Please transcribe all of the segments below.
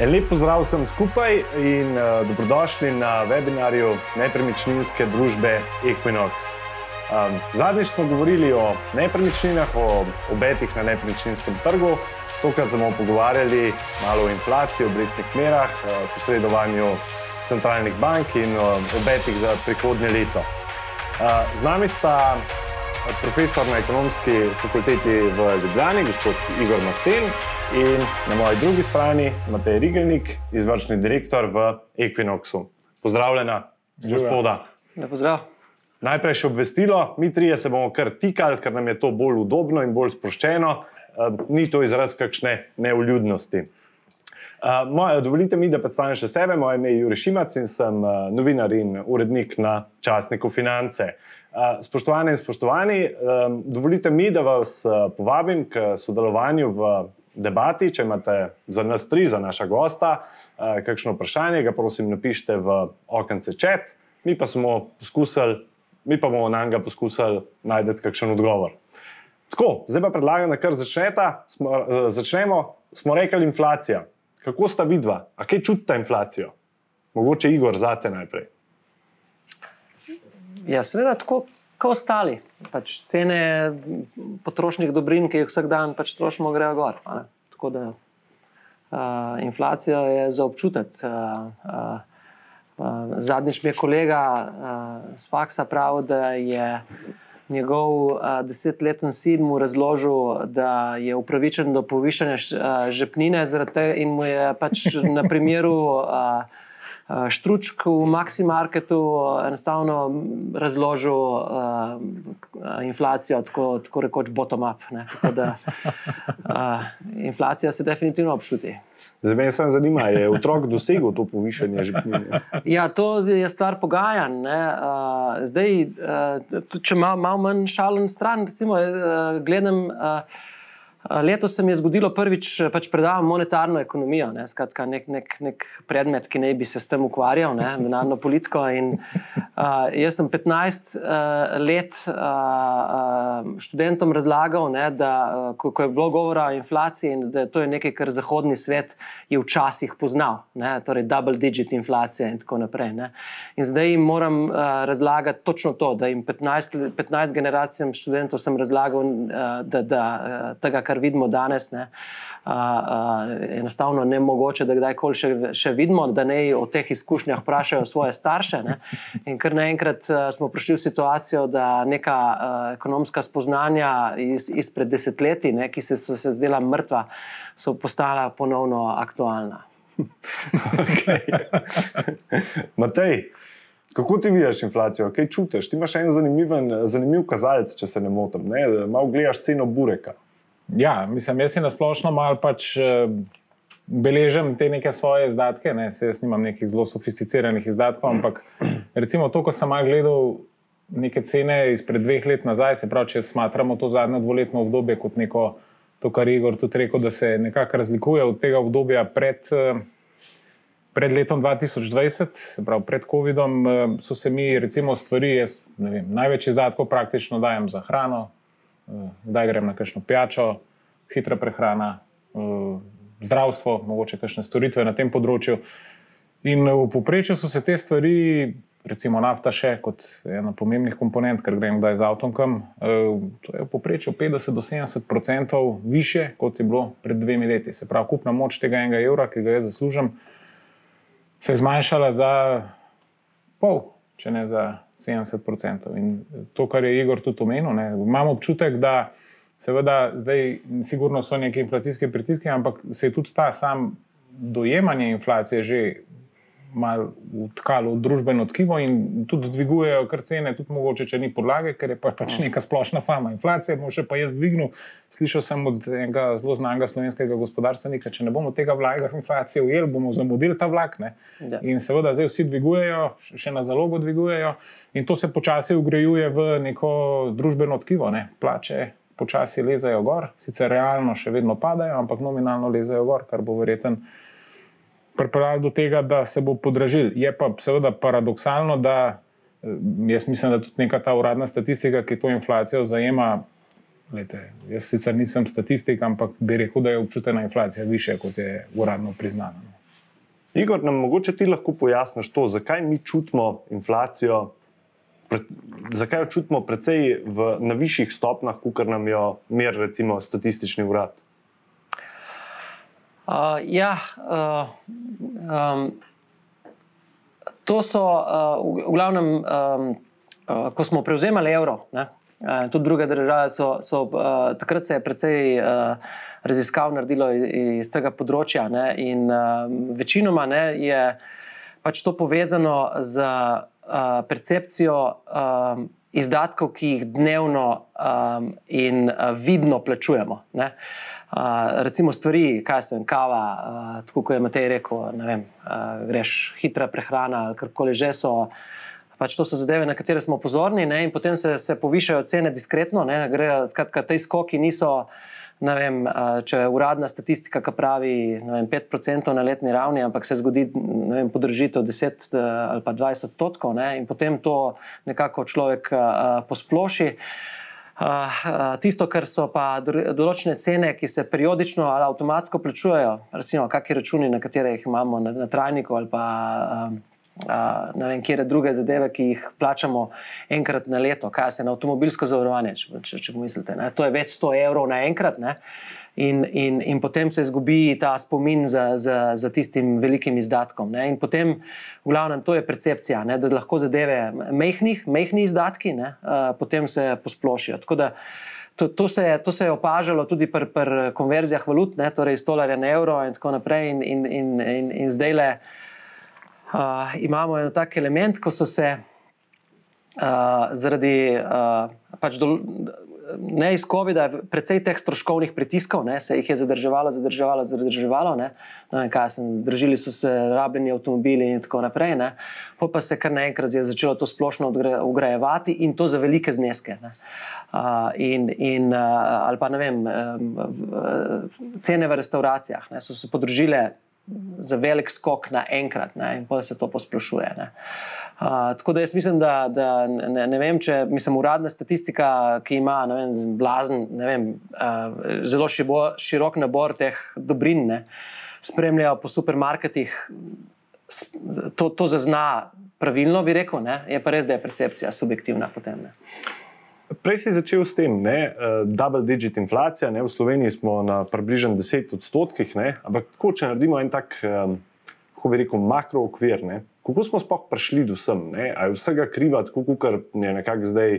Lep pozdrav vsem skupaj in uh, dobrodošli na webinarju nepremičninske družbe Equinox. Um, zadnjič smo govorili o nepremičninah, o obetih na nepremičninskem trgu. Tokrat smo pogovarjali malo o inflaciji, obrestnih merah, uh, posredovanju centralnih bank in uh, obetih za prihodnje leto. Uh, z nami sta profesor na ekonomski fakulteti v Ljubljani, gospod Igor Masten, in na moji drugi strani Matej Rigelnik, izvršni direktor v Equinoxu. Pozdravljena, gospoda. Najprej še obvestilo, mi trije se bomo kar tikali, ker nam je to bolj udobno in bolj sproščeno. Ni to izraz kakšne neuljudnosti. Moje, dovolite mi, da predstavim še sebe. Moje ime je Juri Šimac in sem novinar in urednik na časniku Finance. Spoštovane in spoštovani, dovolite mi, da vas povabim k sodelovanju v debati. Če imate za nas tri, za naša gosta, kakšno vprašanje, ga prosim napišite v okence chat, mi pa, poskusili, mi pa bomo na njega poskusili najti kakšen odgovor. Tako, zdaj pa predlagam, da kar začneta, smo, začnemo. Smo rekli inflacija. Kako sta vidva? A kaj čutite inflacijo? Mogoče Igor, zate najprej. Ja, seveda, tako kot ostali. Pač cene potrošnih dobrin, ki jih vsak dan pač trošimo, grejo gor. Tako da uh, inflacija je za občutek. Uh, uh, uh, zadnjič mi je kolega uh, z faksa pravil, da je njegov uh, desetleten sin mu razložil, da je upravičen do povišanja uh, žepnine, in mu je pač na primeru. Uh, Štručk v Maximarketu enostavno razložil uh, inflacijo, tako, tako rekoč bottom-up. Da uh, inflacija se definitivno občuti. Zdaj me samo zanima, je otrok dosegel to povišanje žepnine? Ja, to je stvar pogajanj. Uh, zdaj, uh, če malo mal manj šalen stran, recimo, gledam. Uh, Letos se mi je zgodilo prvič, pač predavam monetarno ekonomijo, ne, skratka, nek, nek, nek predmet, ki naj bi se s tem ukvarjal, ne, denarno politiko. In, uh, jaz sem 15 uh, let uh, študentom razlagal, ne, da ko, ko je bilo govora o inflaciji in da to je nekaj, kar zahodni svet je včasih poznal, ne, torej double digit inflacija in tako naprej. Ne. In zdaj jim moram uh, razlagati točno to, da jim 15, 15 generacijam študentov sem razlagal, uh, da, da uh, tega, kar vidimo danes, ne, a, a, enostavno ne mogoče, da kdajkoli še, še vidimo, da ne o teh izkušnjah vprašajo svoje starše. Ne. In ker naenkrat smo prišli v situacijo, da neka a, ekonomska spoznanja iz, izpred desetletij, ne, ki se so se zdela mrtva, so postala ponovno aktualna. Matej. Kako ti vidiš inflacijo, kaj čutiš? Ti imaš en zanimiv, zanimiv kazalec, če se ne motim. Malo gledaš ceno bureka. Ja, mislim, jaz si na splošno malo pač uh, beležim te neke svoje izdatke. Ne? Se jaz nimam nekih zelo sofisticiranih izdatkov, ampak recimo to, ko sem malo gledal neke cene izpred dveh let nazaj, se pravi, če smatramo to zadnje dvoletno obdobje kot neko, to, kar je Igor tudi rekel, da se nekako razlikuje od tega obdobja pred. Uh, Pred letom 2020, se pravi pred COVID-om, so se mi, recimo, stvari, jaz vem, največ izdatkov praktično dajem za hrano, kdaj grem na kakšno pijačo, hitra prehrana, eh, zdravstvo, mogoče kakšne storitve na tem področju. In v povprečju so se te stvari, recimo nafta, še kot ena pomembnih komponent, ker grem kdaj z avtom kam, eh, to je v povprečju 50 do 70 odstotkov više, kot je bilo pred dvemi leti. Se pravi, kupna moč tega enega evra, ki ga jaz zaslužim, se je zmanjšala za pol, če ne za 70%. In to, kar je Igor tudi omenil, ne, imam občutek, da seveda zdaj sigurno so neki inflacijski pritiski, ampak se je tudi ta sam dojemanje inflacije že malo utkalo v družbeno tkivo in tudi dvigujejo kar cene, tudi mogoče, če ni podlage, ker je pa, pač neka splošna fama inflacije, bo še pa jaz dvignil. Slišal sem od enega zelo znanega slovenskega gospodarstvenika, če ne bomo tega vlaga v inflacijo ujeli, bomo zamudili ta vlak. Ja. In seveda zdaj vsi dvigujejo, še na zalogo dvigujejo in to se počasi ugrajuje v neko družbeno tkivo, ne? plače. Počasi lezajo gor, sicer realno še vedno padajo, ampak nominalno lezajo gor, kar bo verjetno pripeljalo do tega, da se bo podražil. Je pa seveda paradoksalno, da eh, jaz mislim, da tudi neka ta uradna statistika, ki to inflacijo zajema. Lete, jaz sicer nisem statistik, ampak bi rekel, da je občutena inflacija više, kot je uradno priznano. Igor, nam mogoče ti lahko pojasniš to, zakaj mi čutimo inflacijo, pre, zakaj jo čutimo precej v, na višjih stopnjah, kot nam jo mer, recimo, statistični urad. Uh, ja, uh, um, to so uh, v, v glavnem, um, uh, ko smo prevzemali evro, ne, uh, tudi druge države, so, so, uh, takrat se je precej. Uh, raziskav naredilo iz, iz tega področja. Ne, in uh, večinoma ne, je pač to povezano z uh, percepcijo um, izdatkov, ki jih dnevno um, in uh, vidno plačujemo. Ne. Uh, recimo stvari, kaj se jim kava, uh, tako kot je Matej rekel, vem, uh, greš hitra prehrana ali karkoli že so. Pač to so zadeve, na katere smo pozorni, ne, in potem se, se povišajo cene diskretno. Grejo, skratka, te skoki niso uh, vem, če je uradna statistika, ki pravi vem, 5% na letni ravni, ampak se zgodi vem, podražitev 10 ali pa 20 odstotkov in potem to nekako človek posploši. Uh, tisto, kar so pa določene cene, ki se periodično ali avtomatsko plačujejo, recimo, kakšni računi, na katere jih imamo na, na trajniku ali pa. Uh, ne vem, kje druge zadeve, ki jih plačamo enkrat na leto, kaj se na avtomobilsko zavarovanje, če, če, če mislite. Ne? To je več 100 evrov naenkrat. In, in, in potem se izgubi ta spomin za, za, za tistim velikim izdatkom. Ne? In potem, v glavnem, to je percepcija, ne? da lahko zadeve mehkih, mehkih izdatki, ne? potem se posplošijo. To, to, se je, to se je opažalo tudi pri pr konverzijah valut, ne? torej iz dolarja na evro in tako naprej. In, in, in, in, in zdaj le uh, imamo en tak element, ko so se uh, zaradi uh, pač dol, ne iz COVID-a, precej teh stroškovnih pritiskov, ne, se jih je zadrževalo, zadrževalo, zadrževalo. Ne, ne vem, kaj sem, držili so se rabljeni avtomobili in tako naprej. Ne, pa se kar naenkrat je začelo to splošno ugrajevati in to za velike zneske. Ne. Uh, in, in, uh, ali pa ne vem, um, cene v restauracijah ne, so se podružile za velik skok na enkrat, ne, in pa se to posplošuje. Uh, tako da jaz mislim, da, da ne, ne vem, če mislim, uradna statistika, ki ima vem, blazen, vem, uh, zelo šibo, širok nabor teh dobrin, ne, spremljajo po supermarketih, to, to zazna pravilno, bi rekel, ne, je pa res, da je percepcija subjektivna potem. Ne. Prej si začel s tem, uh, double digit inflacija, ne? v Sloveniji smo na približno 10 odstotkih, ne? ampak tako, če naredimo en tak, um, kako bi rekel, makro okvir, ne? Kako smo sploh prišli do sem, ali je vsega kriva, tako kot je nekako zdaj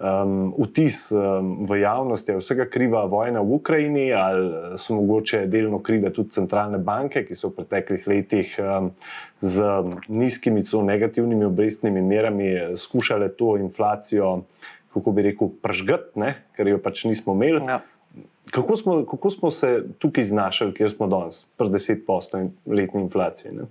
um, vtis um, v javnosti, ali je vsega kriva vojna v Ukrajini, ali so mogoče delno krive tudi centralne banke, ki so v preteklih letih um, z nizkimi, celo negativnimi obrestnimi merami skušale to inflacijo kako bi rekel, pržgati, ker jo pač nismo imeli. Ja. Kako, smo, kako smo se tukaj znašli, kjer smo danes, pri 10% letni inflaciji? Ne?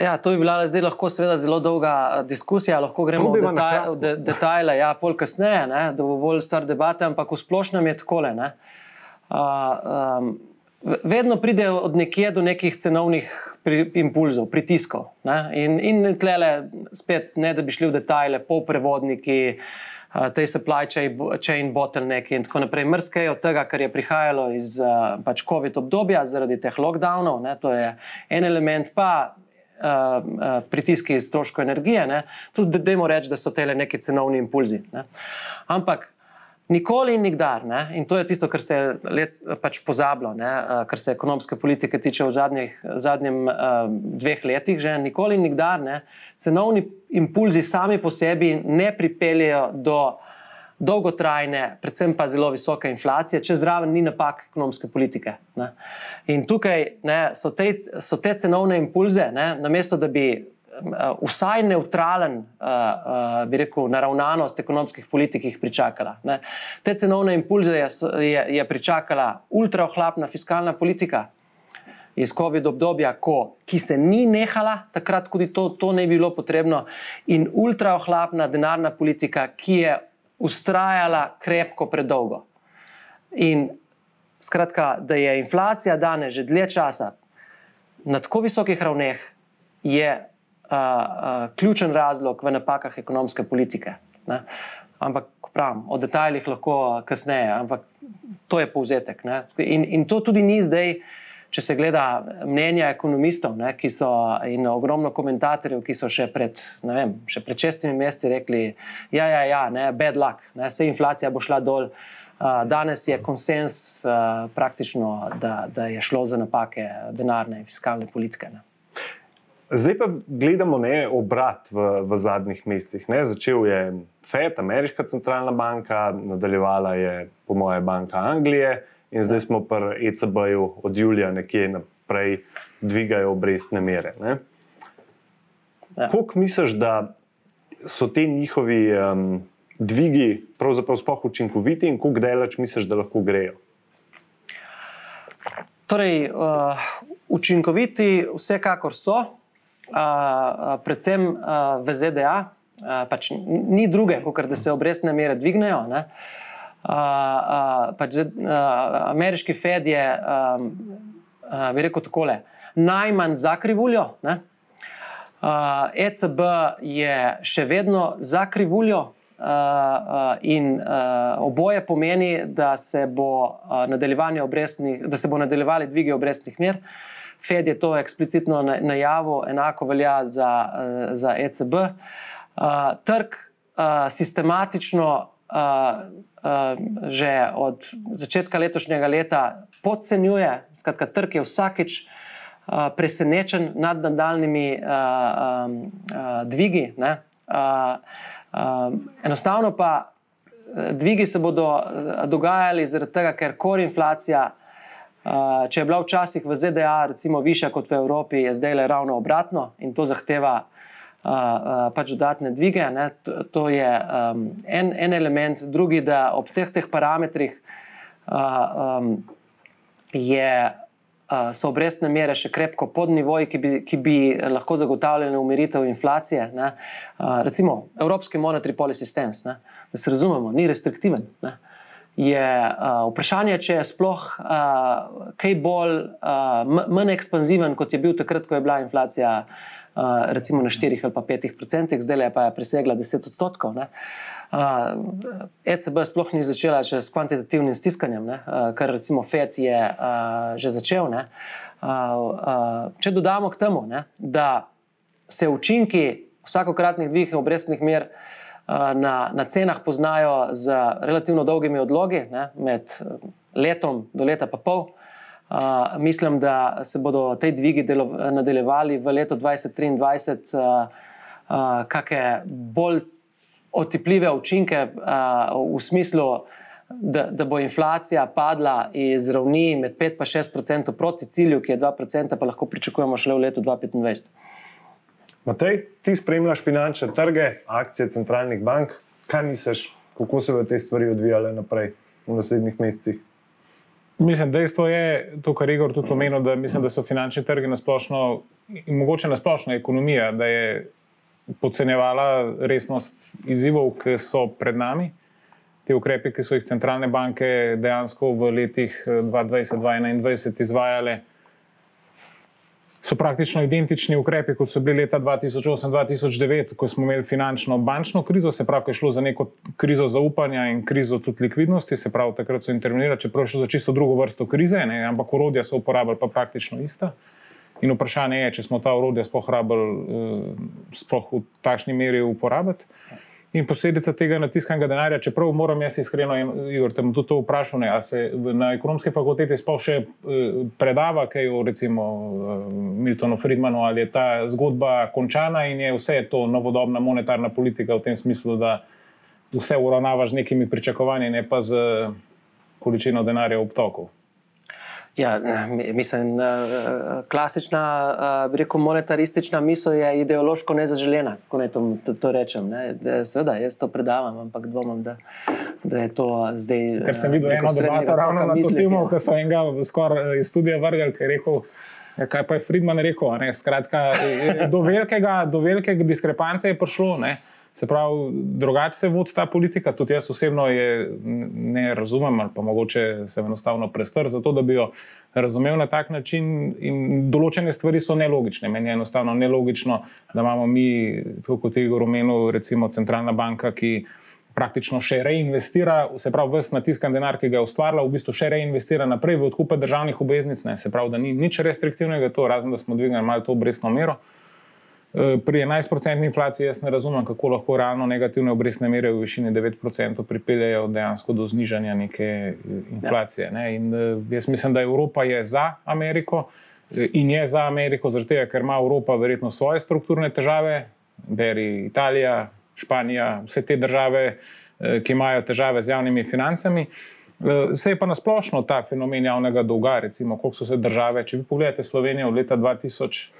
Ja, to bi bila zdaj lahko zelo dolga eh, diskusija, lahko gremo v detaj, de, detajle, ja, pol kasneje, ne, da bo bolj star debate, ampak v splošnem je tako. Uh, um, vedno pride od nekje do nekih cenovnih impulzov, pritiskov. Ne? In, in tlele, spet, ne da bi šli v detajle, polprevodniki, te supply chain bottlenecki in tako naprej. Mrske je od tega, kar je prihajalo iz pač COVID obdobja zaradi teh lockdownov, ne? to je en element. Pa, Uh, uh, pritiski stroškov energije, ne? tudi da dajmo reči, da so te neki cenovni impulzi. Ne? Ampak Nikoli in nikdar, ne? in to je tisto, kar se je let, pač pozabilo, ne? kar se ekonomske politike tiče v zadnjih zadnjem, uh, dveh letih, že nikoli in nikdar ne? cenovni impulzi sami po sebi ne pripeljejo do dolgotrajne, predvsem pa zelo visoke inflacije, če zraven ni napak ekonomske politike. Ne? In tukaj ne, so, te, so te cenovne impulze, ne? namesto da bi uh, vsaj neutralen, uh, uh, bi rekel, naravnanost ekonomskih politik jih pričakala. Ne. Te cenovne impulze je, je, je pričakala ultraohlapna fiskalna politika. Iz COVID obdobja, ko, ki se ni nehala, takrat, ko to, to ne bi bilo potrebno, in ultraohlapna denarna politika, ki je ustrajala krepko predolgo. In skratka, da je inflacija danes že dlje časa na tako visokih ravneh, je ključen razlog v napakah ekonomske politike. Ne? Ampak, pravim, o detajlih lahko kasneje, ampak to je povzetek. In, in to tudi ni zdaj če se gleda mnenja ekonomistov ne, so, in ogromno komentatorjev, ki so še pred, vem, še pred šestimi meseci rekli, ja, ja, ja, ne, bad luck, ne, se inflacija bo šla dol. Uh, danes je konsens uh, praktično, da, da je šlo za napake denarne in fiskalne politike. Ne. Zdaj pa gledamo ne, obrat v, v zadnjih mesecih. Ne. Začel je FED, Ameriška centralna banka, nadaljevala je, po moje, Banka Anglije, in zdaj smo pri ECB-ju od julija nekje naprej dvigajo obrestne mere. Ja. Kako misliš, da so ti njihovi um, dvigi pravzaprav sploh učinkoviti in kako delač misliš, da lahko grejo? Torej, uh, učinkoviti vsekakor so, uh, predvsem uh, v ZDA. Uh, pač ni druge, kot da se obrestne mere dvignejo. Uh, uh, pač, uh, ameriški Fed je, um, uh, bi rekel, takole, najmanj za krivuljo. Ne? Uh, ECB je še vedno za krivuljo, uh, uh, in uh, oboje pomeni, da se bo uh, nadaljevali dvigi obrestnih mer. Fed je to eksplicitno najavil, enako velja za, uh, za ECB. Uh, trg uh, sistematično že od začetka letošnjega leta podcenjuje. Skratka, trg je vsakič uh, presenečen nad nadaljnimi uh, um, uh, dvigi. Uh, uh, enostavno pa dvigi se bodo dogajali zaradi tega, ker kor inflacija. Uh, če je bila včasih v ZDA, recimo, višja kot v Evropi, je zdaj le ravno obratno in to zahteva uh, pač dodatne dvige. Ne. To je um, en, en element, drugi, da ob vseh teh parametrih uh, um, je, uh, so obrestne mere še krepko pod nivoji, ki bi, ki bi lahko zagotavljali umiritev inflacije. Uh, recimo Evropski monetarni policy stance, ne. da se razumemo, ni restriktiven. Ne. Je uh, vprašanje, če je sploh uh, kaj bolj, uh, manj ekspanziven, kot je bil takrat, ko je bila inflacija uh, recimo na 4 ali pa 5 odstotkih, zdaj pa je presegla 10 odstotkov. Ne. Uh, ECB sploh ni začela še s kvantitativnim stiskanjem, ne, uh, kar recimo FED je uh, že začel. Uh, uh, če dodamo k temu, ne, da se učinki vsakokratnih dvigov obrestnih mer uh, na, na cenah poznajo z relativno dolgimi odlogi, ne, med letom do leta pa pol, uh, mislim, da se bodo te dvigi nadaljevali v letu 2023, uh, uh, kakšne bolj otipljive učinke uh, v smislu, da, da bo inflacija padla iz ravni med 5 in 6 odstotkov proti cilju, ki je 2 odstotka, pa lahko pričakujemo šele v letu 2025. Matej, ti spremljaš finančne trge, akcije centralnih bank. Kaj misliš, kako se bodo te stvari odvijale naprej v naslednjih mesecih? Mislim, dejstvo je to, kar je Igor tudi omenil, da, mislim, da so finančni trgi na splošno in mogoče na splošno ekonomija, da je podcenjevala resnost izzivov, ki so pred nami. Te ukrepe, ki so jih centralne banke dejansko v letih 2020-2021 izvajale, so praktično identični ukrepi, kot so bili leta 2008-2009, ko smo imeli finančno bančno krizo, se pravi, ko je šlo za neko krizo zaupanja in krizo tudi likvidnosti, se pravi, takrat so intervenirali, čeprav je šlo za čisto drugo vrsto krize, ne, ampak urodja so uporabljali pa praktično ista. In vprašanje je, če smo ta urodja sploh rabili, eh, sploh v takšni meri uporabiti. In posledica tega natiskanega denarja, čeprav moram jaz iskreno, Igor, te bom tudi to vprašal, ne, ali se na ekonomski fakulteti sploh še eh, predava kaj o recimo eh, Miltonu Friedmanu, ali je ta zgodba končana in je vse to novodobna monetarna politika v tem smislu, da vse uravnavaš nekimi pričakovanji, ne pa z količino denarja v obtoku. Ja, mislim, klasična, rekel, monetaristična misel je ideološko nezaželena, ko ne to, to, to rečem. Ne. Seveda, jaz to predavam, ampak dvomim, da, da je to zdaj. Ker sem videl eno debato ravno na to temo, ko so enega skoraj iz studija vrgli, ki je rekel. Ja, kaj pa je Friedman rekel? Skratka, do, velikega, do velike diskrepance je prišlo. Ne. Se pravi, drugače se vodi ta politika, tudi jaz osebno je ne razumem, ali pa mogoče se enostavno prestr za to, da bi jo razumel na tak način. In določene stvari so nelogične. Meni je enostavno nelogično, da imamo mi, kot je Igor omenil, recimo centralna banka, ki praktično še reinvestira, se pravi, vse natiskan denar, ki ga je ustvarila, v bistvu še reinvestira naprej v odkupe državnih obveznic, ne, se pravi, da ni nič restriktivnega, to, razen da smo dvignili malo to obrestno mero. Eh, pri 11% inflaciji jaz ne razumem, kako lahko realno negativne obrestne mere v višini 9% pripeljejo dejansko do znižanja neke eh, inflacije. Ne. In eh, jaz mislim, da Evropa je za Ameriko in je za Ameriko, zaradi tega, ker ima Evropa verjetno svoje strukturne težave, beri Italija, Španija, vse te države, ki imajo težave z javnimi financami. Se je pa nasplošno ta fenomen javnega dolga, recimo, koliko so se države, če vi pogledate Slovenijo od leta 2000.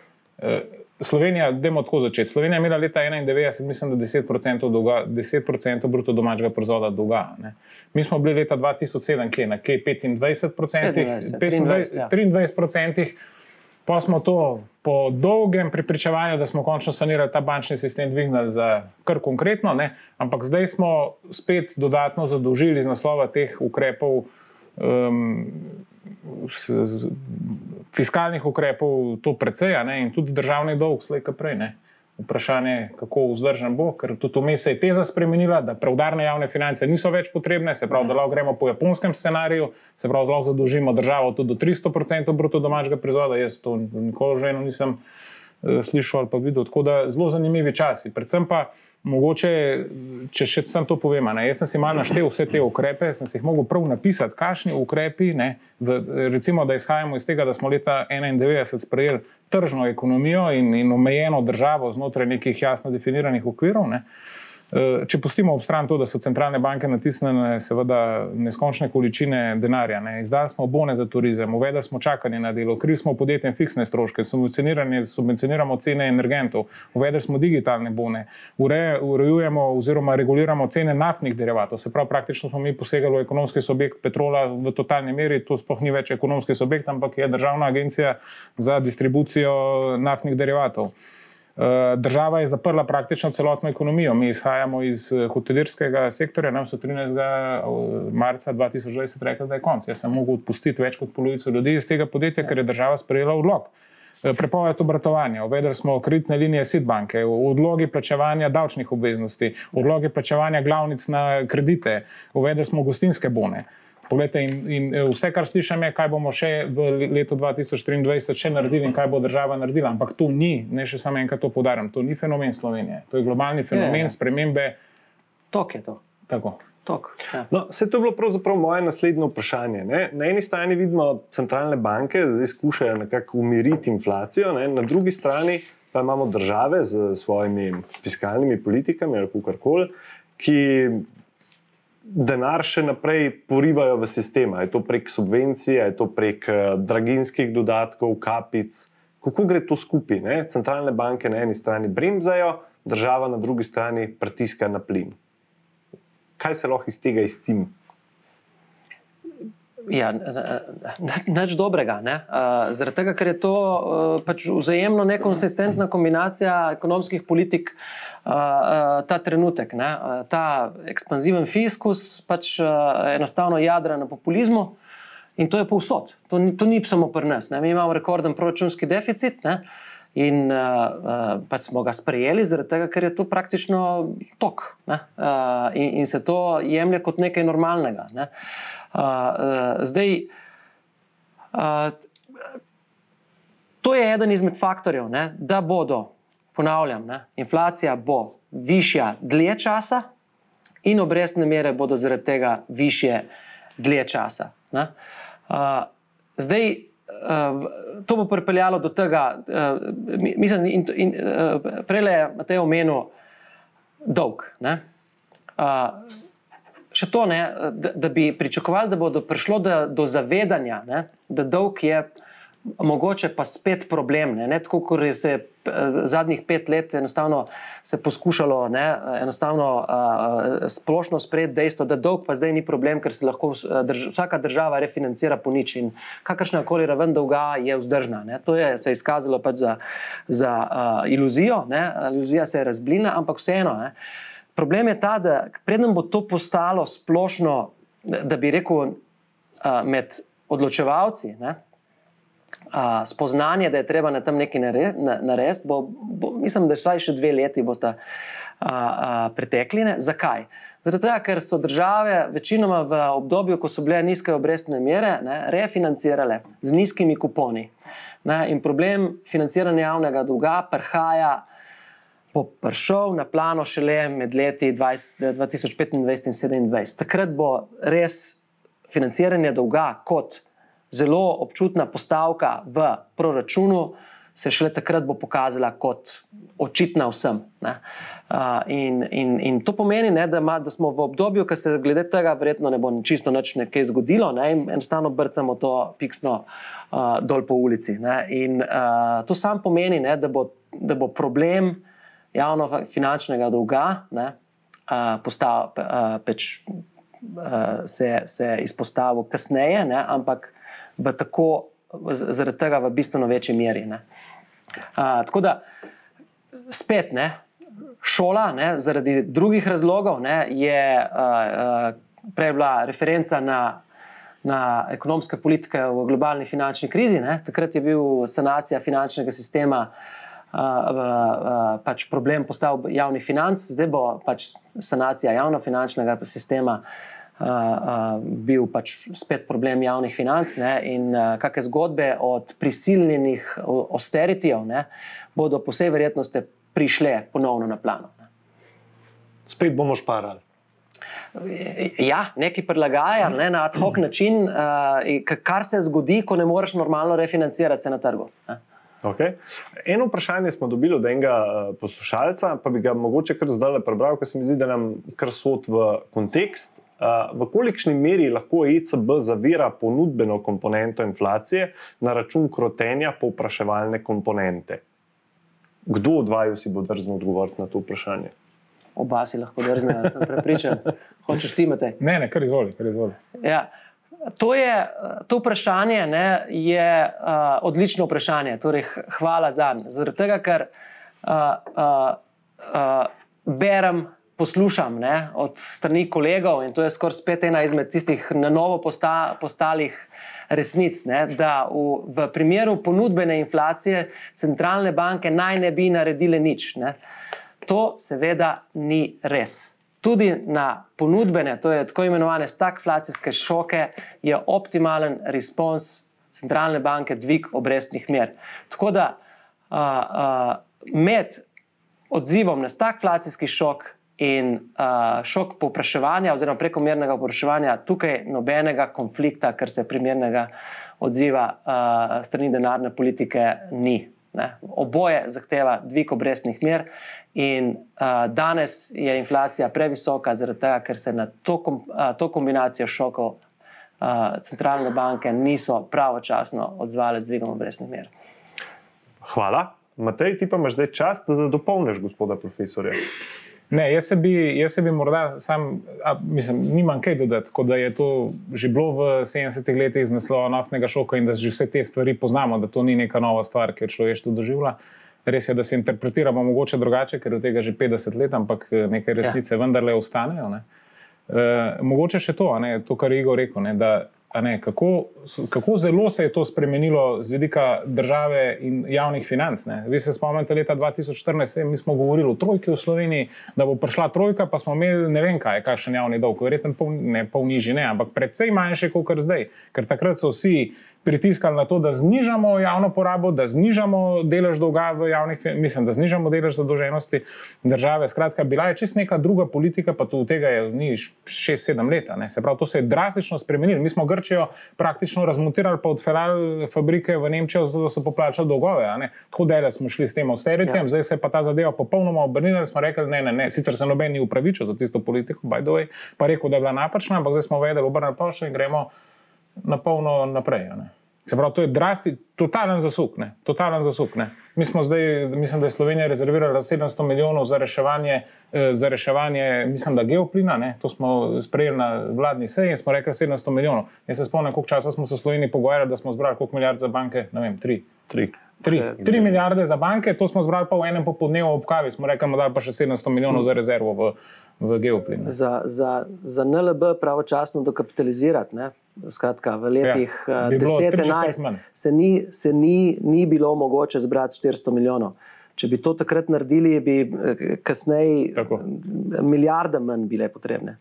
Slovenija, demo tako začeti. Slovenija je imela leta 1991, mislim, da 10%, dolga, 10 bruto domačega proizvoda dolga. Ne. Mi smo bili leta 2007, kje, na kje 25%, 25, 25, 23%. Pa smo to po dolgem pripričevanju, da smo končno sanirali ta bančni sistem, dvignili za kar konkretno, ne. ampak zdaj smo spet dodatno zadolžili iz naslova teh ukrepov. Um, fiskalnih ukrepov to precej, in tudi državni dolg, slej kaj prej. Ne. Vprašanje, kako vzdržen bo, ker tudi vmes se je teza spremenila, da preudarne javne finance niso več potrebne, se pravi, da lahko gremo po japonskem scenariju, se pravi, da lahko zadolžimo državo tudi do 300% bruto domačega proizvoda. Jaz to nikoli že nisem uh, slišal ali pa videl. Tako da zelo zanimivi časi. Predvsem pa. Mogoče, če še sem to povem, ne, jaz sem si malo naštel vse te ukrepe, sem si jih mogel prav napisati, kakšni ukrepi, ne, v, recimo, da izhajamo iz tega, da smo leta 1991 sprejeli tržno ekonomijo in, in omejeno državo znotraj nekih jasno definiranih okvirov. Ne, uh, če pustimo ob stran to, da so centralne banke natisnjene seveda neskončne količine denarja, ne. izdali smo bone za turizem, uvedli smo čakanje na delo, krili smo podjetjem fiksne stroške, subvencioniramo cene energentov, uvedli smo digitalne bone, urejujemo oziroma reguliramo cene naftnih derivatov, se pravi, praktično smo mi posegali v ekonomski subjekt petrola v totalni meri, to sploh ni več ekonomski subjekt, ampak je državna agencija za distribucijo naftnih derivatov. Eh, država je zaprla praktično celotno ekonomijo. Mi izhajamo iz eh, hotelirskega sektorja, nam so 13. Eh, marca 2020 rekli, da je konc. Jaz sem mogel odpustiti več kot polovico ljudi iz tega podjetja, ker je država sprejela odlog. Prepoved obratovanja, uvedli smo kreditne linije Sidbanke, odlogi plačevanja davčnih obveznosti, odlogi plačevanja glavnic na kredite, uvedli smo gostinske bone. Poglejte, in, in eh, vse, kar slišim, je, kaj bomo še v letu 2023 še naredili in kaj bo država naredila. Ampak to ni, ne še samo enkrat to podarjam, to ni fenomen Slovenije, to je globalni fenomen je, je. spremembe. Tok je to. Tako. Tok, ja. no, vse to je bilo pravzaprav moje naslednje vprašanje. Ne? Na eni strani vidimo, da centralne banke zdaj skušajo nekako umiriti inflacijo, ne? na drugi strani pa imamo države z svojimi fiskalnimi politikami ali kar koli, ki denar še naprej porivajo v sistem. Je to prek subvencij, je to prek uh, draginskih dodatkov, kapic. Kako gre to skupaj? Ne? Centralne banke na eni strani bremzajo, država na drugi strani pritiska na plin. Kaj se lahko iz tega izcim? Ja, nič dobrega. Ne? Uh, zaradi tega, ker je to uh, pač vzajemno nekonsistentna kombinacija ekonomskih politik, uh, uh, ta trenutek, ne? uh, ta ekspanziven fiskus, pač uh, enostavno jadra na populizmu in to je povsod. To ni, to ni samo pri nas. Ne? Mi imamo rekorden proračunski deficit. Ne? In uh, uh, pač smo ga sprejeli, zaradi tega, ker je to praktično tok uh, in, in se to jemlje kot nekaj normalnega. Ne? Uh, zdaj, uh, to je eden izmed faktorjev, ne, da bodo, ponavljam, ne, inflacija bo višja dlje časa in obrestne mere bodo zaradi tega višje dlje časa. Uh, zdaj, uh, to bo pripeljalo do tega, uh, mislim, in, in, uh, prej je Matej omenil dolg. Uh, še to, ne, da, da bi pričakovali, da bo prišlo do, do zavedanja, ne, da dolg je mogoče pa spet problem. Ne, ne tako, kot se je zadnjih pet let enostavno se poskušalo ne, enostavno uh, splošno sprejeti dejstvo, da dolg pa zdaj ni problem, ker se lahko drž vsaka država refinancira po nič in kakršna koli raven dolga je vzdržna. Ne. To je se izkazalo pač za, za uh, iluzijo, ne. iluzija se je razblina, ampak vseeno. Ne. Problem je ta, da predem bo to postalo splošno, da bi rekel, med odločevalci, ne, spoznanje, da je treba na tem nekaj narediti, bo, bo, mislim, da vsaj še dve leti bosta pretekline. Zakaj? Zato, ker so države večinoma v obdobju, ko so bile nizke obrestne mere, ne, refinancirale z nizkimi kuponi. Ne, in problem financiranja javnega dolga prihaja, bo prišel na plano šele med leti 20, 2025 in 2027. Takrat bo res financiranje dolga kot zelo občutna postavka v proračunu se šele takrat bo pokazala kot očitna vsem. Uh, in, in, in to pomeni, ne, da, ma, da smo v obdobju, ki se glede tega verjetno ne bo čisto nič nekaj zgodilo, ne, in enostavno brcamo to piksno uh, dol po ulici. Ne, in uh, to sam pomeni, ne, da, bo, da bo problem javno-finančnega dolga ne, uh, postal, uh, peč, uh, se, se izpostavil kasneje, ne, ampak v tako. Zaradi tega v bistveno večji meri. Uh, tako da, spet, ne, šola, ne, zaradi drugih razlogov, ne, je uh, uh, prej bila referenca na, na ekonomske politike v globalni finančni krizi. Ne. Takrat je bil sanacija finančnega sistema. Uh, uh, pač problem postal javni financ, zdaj bo pač sanacija javno-finančnega sistema uh, bil pač spet problem javnih financ ne, in uh, kakšne zgodbe od prisiljenih austeritijev bodo po vsej verjetnosti prišle ponovno na plano. Ne. Spet bomo šparali. Ja, neki prilagajajo ne, na ad hoc način, uh, kar se zgodi, ko ne moreš normalno refinancirati se na trgu. Ne. Okay. Eno vprašanje smo dobili od enega poslušalca, pa bi ga mogoče kar zdaj prebral, ker se mi zdi, da nam kar sod v kontekst. V kolikšni meri lahko ECB zavira ponudbeno komponento inflacije na račun krotenja povpraševalne komponente? Kdo od vaju si bo drznil odgovoriti na to vprašanje? Oba si lahko drznil, sem prepričan. Hočeš ti imeti? Ne, ne, kar izvoli. Kar izvoli. Ja. To, je, to vprašanje ne, je uh, odlično vprašanje. Torej, hvala za njega. Zaradi tega, ker uh, uh, uh, berem poslušam ne, od strani kolegov, in to je skoraj spet ena izmed tistih na novo posta, postalih resnic, ne, da v, v primeru ponudbene inflacije centralne banke naj ne bi naredile nič. Ne. To seveda ni res. Tudi na ponudbene, to je tako imenovane stagflacijske šoke, je optimalen respons centralne banke dvig obrestnih mer. Tako da uh, uh, med odzivom na stagflacijski šok in uh, šok povpraševanja, oziroma prekomernega povpraševanja, tukaj nobenega konflikta, kar se primernega odziva uh, strani denarne politike ni. Ne. Oboje zahteva dvig obrestnih mer, in uh, danes je inflacija previsoka, zaradi tega, ker se na to, kom, uh, to kombinacijo šokov uh, centralne banke niso pravočasno odzvale z dvigom obrestnih mer. Hvala. Matej, ti pa imaš zdaj čas, da dopolniš gospoda profesorja. Ne, jaz se bi, jaz se bi morda sam, a, mislim, nimam kaj dodati, da je to že bilo v 70-ih letih z naslova naftnega šoka in da že vse te stvari poznamo, da to ni neka nova stvar, ki je človeštvo doživela. Res je, da se interpretiramo mogoče drugače, ker od tega že 50 let, ampak eh, neke resnice ja. vendarle ostanejo. Ne. E, mogoče še to, ne, to kar je Igor rekel, ne, da Ne, kako, kako zelo se je to spremenilo z vidika države in javnih financ? Ne? Vi se spomnite leta 2014, mi smo govorili o trojki v Sloveniji, da bo prišla trojka, pa smo imeli ne vem kaj, kakšen javni dolg, verjetno pol, ne pol nižji, ne, ampak predvsej manjši kot zdaj, ker takrat so vsi pritiskali na to, da znižamo javno porabo, da znižamo delež dolga v javnih, mislim, da znižamo delež zadolženosti države. Skratka, bila je čist neka druga politika, pa tudi tega je ni 6-7 let. Se pravi, to se je drastično spremenilo. Mi smo Grčijo praktično razmontirali, pa odfelali fabrike v Nemčijo, zato so poplačali dolgove. Tako da smo šli s tem austeritijem, ja. zdaj se je pa ta zadeva popolnoma obrnila. Smo rekli, ne, ne, ne, sicer se noben ni upravičil za tisto politiko, by the way, pa rekel, da je bila napačna, ampak zdaj smo vedeli, obrnili pa še in gremo na polno naprej. Se pravi, to je drasti, totalen zasuk. Ne? Totalen zasuk ne? Mi smo zdaj, mislim, da je Slovenija rezervirala 700 milijonov za reševanje, eh, za reševanje mislim, da geoplina. Ne? To smo sprejeli na vladni seji in smo rekli 700 milijonov. Jaz se spomnim, koliko časa smo se v Sloveniji pogovarjali, da smo zbrali koliko milijard za banke. Ne vem, tri. tri. Tri, tri milijarde za banke, to smo zbrali pa v enem popoldnevu ob kavi, smo rekli, da pa še 700 milijonov za rezervo v, v geoplin. Za, za, za NLB pravočasno dokapitalizirati, ne? Skratka, v letih ja, 10-11 se, ni, se ni, ni bilo mogoče zbrati 400 milijonov. Če bi to takrat naredili, bi eh, kasneje milijarde manj bile potrebne.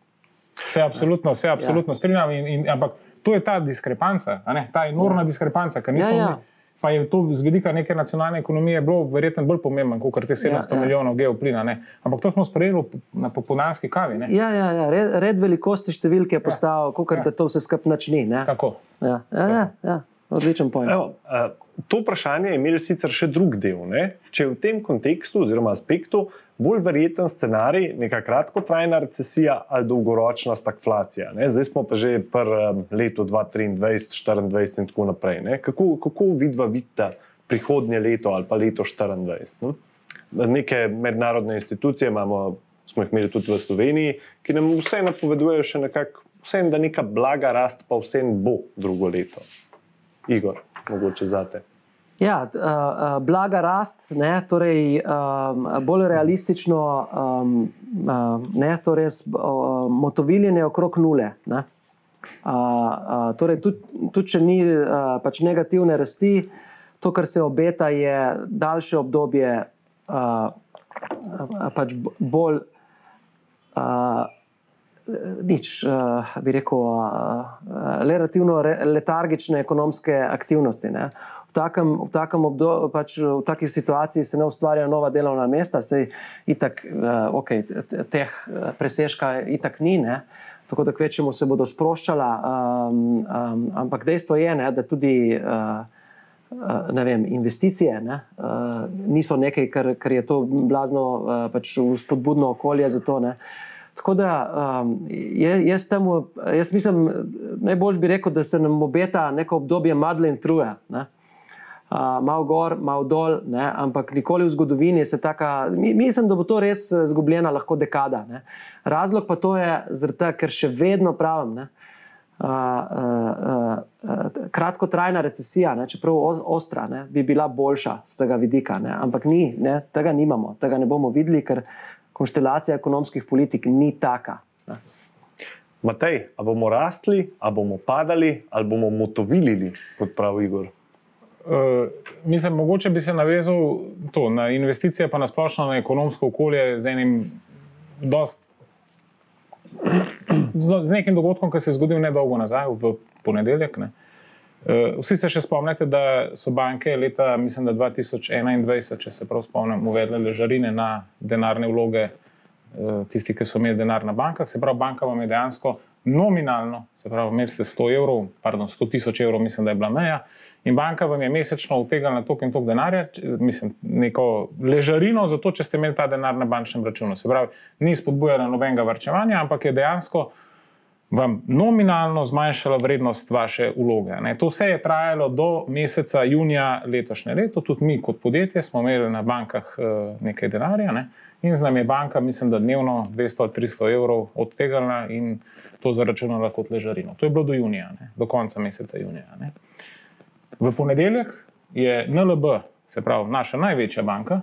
Vse absolutno, vse absolutno ja. strinjam. In, in, ampak to je ta diskrepanca, ta enormna ja. diskrepanca, ker nismo Ja, ja, ja. Ja. Pa je to z vidika neke nacionalne ekonomije bilo verjetno bolj pomembno, kot te 700 Ja, ja, ja. ja. milijonov geoplina. Ne? Ampak to smo sprejeli na popoldanski kavi. Ne? Ja, ja, ja. Red, red velikosti številke je postal, kot Ja. da to vse skupaj nič ni. ne. Tako. Ja, ja, ja, ja. odličen pojem. Evo, uh, to vprašanje je imelo sicer še drug del. Ne? Če v tem kontekstu oziroma aspektu bolj verjeten scenarij neka kratkotrajna recesija ali dolgoročna stagflacija. Ne? Zdaj smo pa že pri letu 2023, 2024 in tako naprej. Ne? Kako, kako vidva vidita prihodnje leto ali pa leto 2024? No? Neke mednarodne institucije imamo, smo jih imeli tudi v Sloveniji, ki nam vse napovedujejo še nekako, vsem, da neka blaga rast pa vsem bo drugo leto. Igor, mogoče zate. Ja, uh, uh, blaga rast, ne, torej um, bolj realistično, um, uh, ne, torej uh, motoviljenje okrog nule. Ne. Uh, uh, torej, tudi, tudi če ni uh, pač negativne rasti, to, kar se obeta, je daljše obdobje, uh, pač bolj. Uh, Nič, uh, bi rekel, uh, relativno re, letargične ekonomske aktivnosti. Ne. V takem, v, takem obdobju, pač v taki situaciji se ne ustvarjajo nova delovna mesta, sej itak, t- t- teh eh, presežka itak ni, ne. tako da kvečemu se bodo sproščala. Um, um, ampak dejstvo je, ne, da tudi uh, uh, vem, investicije ne, uh, niso nekaj, kar, kar je to blazno uh, pač spodbudno okolje za to. Ne. Tako da um, jaz, temu, jaz mislim, najbolj bi rekel, da se nam obeta neko obdobje Madeleine Truje. Ne? Uh, malo gor, malo dol, ne? ampak nikoli v zgodovini se taka. Mi, mislim, da bo to res eh, izgubljena lahko dekada. Ne? Razlog pa to je, tega, ker še vedno pravim. Ne? Uh, uh, uh, kratkotrajna recesija, ne, čeprav ostra, ne, bi bila boljša z tega vidika, ne, ampak ni, ne, tega nimamo, tega ne bomo videli, ker konstelacija ekonomskih politik ni taka. Ne. Matej, a bomo rastli, a bomo padali, ali bomo motovilili, kot pravi Igor. Uh, mislim, mogoče bi se navezal to, na investicije, pa na splošno na ekonomsko okolje z enim dost, z, nekim dogodkom, ki se je zgodil nedolgo nazaj, v ponedeljek. Ne. Uh, vsi se še spomnite, da so banke leta mislim, da 2021, če se prav spomnim, uvedle ležarine na denarne vloge uh, tisti, ki so imeli denar na bankah. Se pravi, banka vam je dejansko nominalno, se pravi, imeli ste 100 evrov, pardon, 100 tisoč evrov, mislim, da je bila meja. In banka vam je mesečno utegala toliko in toliko denarja, mislim, neko ležarino za to, če ste imeli ta denar na bančnem računu. Se pravi, ni spodbujala nobenega varčevanja, ampak je dejansko vam nominalno zmanjšala vrednost vaše vloge. Ne. To vse je trajalo do meseca junija letošnje leto, tudi mi kot podjetje smo imeli na bankah eh, nekaj denarja ne. in z nami je banka, mislim, da dnevno 200 ali 300 evrov odtegala in to zaračunala kot ležarino. To je bilo do junija, ne. do konca meseca junija. Ne. V ponedeljek je NLB, se pravi naša največja banka,